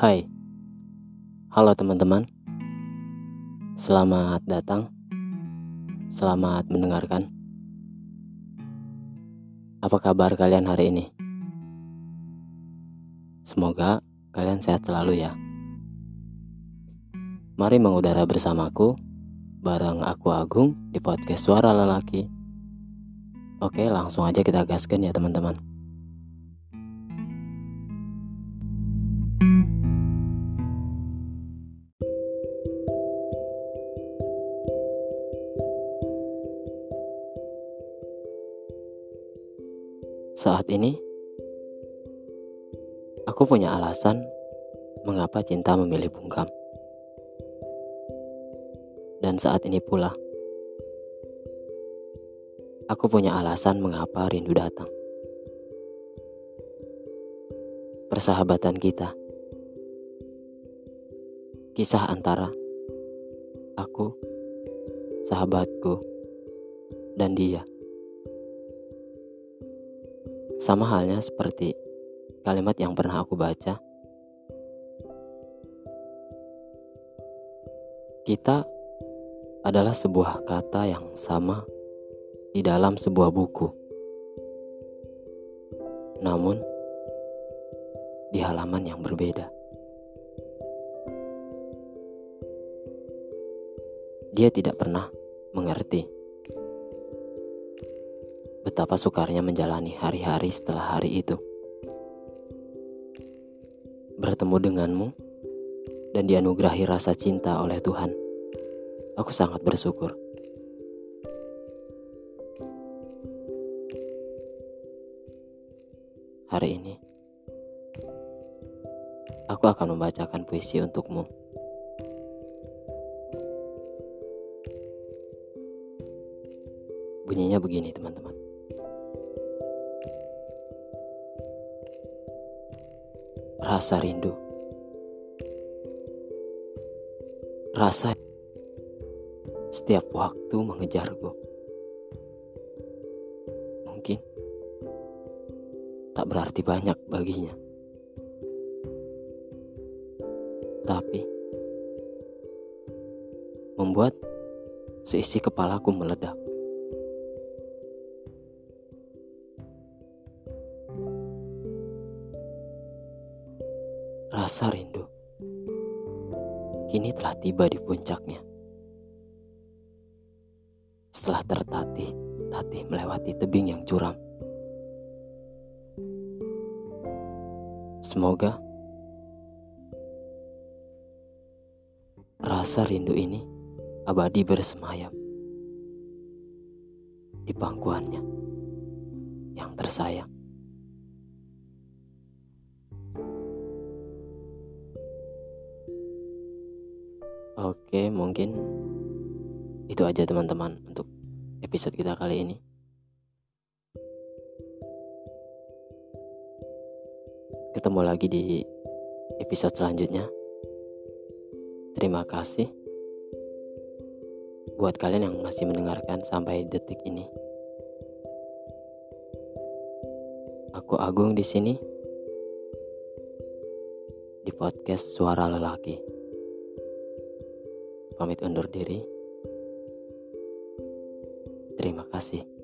Hai, halo teman-teman. Selamat datang, selamat mendengarkan. Apa kabar kalian hari ini? Semoga kalian sehat selalu ya. Mari mengudara bersamaku, bareng aku Agung di podcast Suara Lelaki. Oke, langsung aja kita gaskan ya teman-teman. Saat ini, aku punya alasan mengapa cinta memilih bungkam. Dan saat ini pula, aku punya alasan mengapa rindu datang. Persahabatan kita, kisah antara aku, sahabatku, dan dia. Sama halnya seperti kalimat yang pernah aku baca. Kita adalah sebuah kata yang sama di dalam sebuah buku. Namun, di halaman yang berbeda. Dia tidak pernah mengerti betapa sukarnya menjalani hari-hari setelah hari itu. Bertemu denganmu dan dianugerahi rasa cinta oleh Tuhan. Aku sangat bersyukur. Hari ini, aku akan membacakan puisi untukmu. Bunyinya begini, teman-teman. Rasa rindu. Rasa setiap waktu mengejarku. Mungkin tak berarti banyak baginya. Tapi membuat seisi kepalaku meledak. Rasa rindu kini telah tiba di puncaknya. Setelah tertatih-tatih melewati tebing yang curam. Semoga rasa rindu ini abadi bersemayam di pangkuannya yang tersayang. Oke, mungkin itu aja teman-teman untuk episode kita kali ini. Ketemu lagi di episode selanjutnya. Terima kasih buat kalian yang masih mendengarkan sampai detik ini. Aku Agung di sini di podcast Suara Lelaki pamit undur diri. Terima kasih.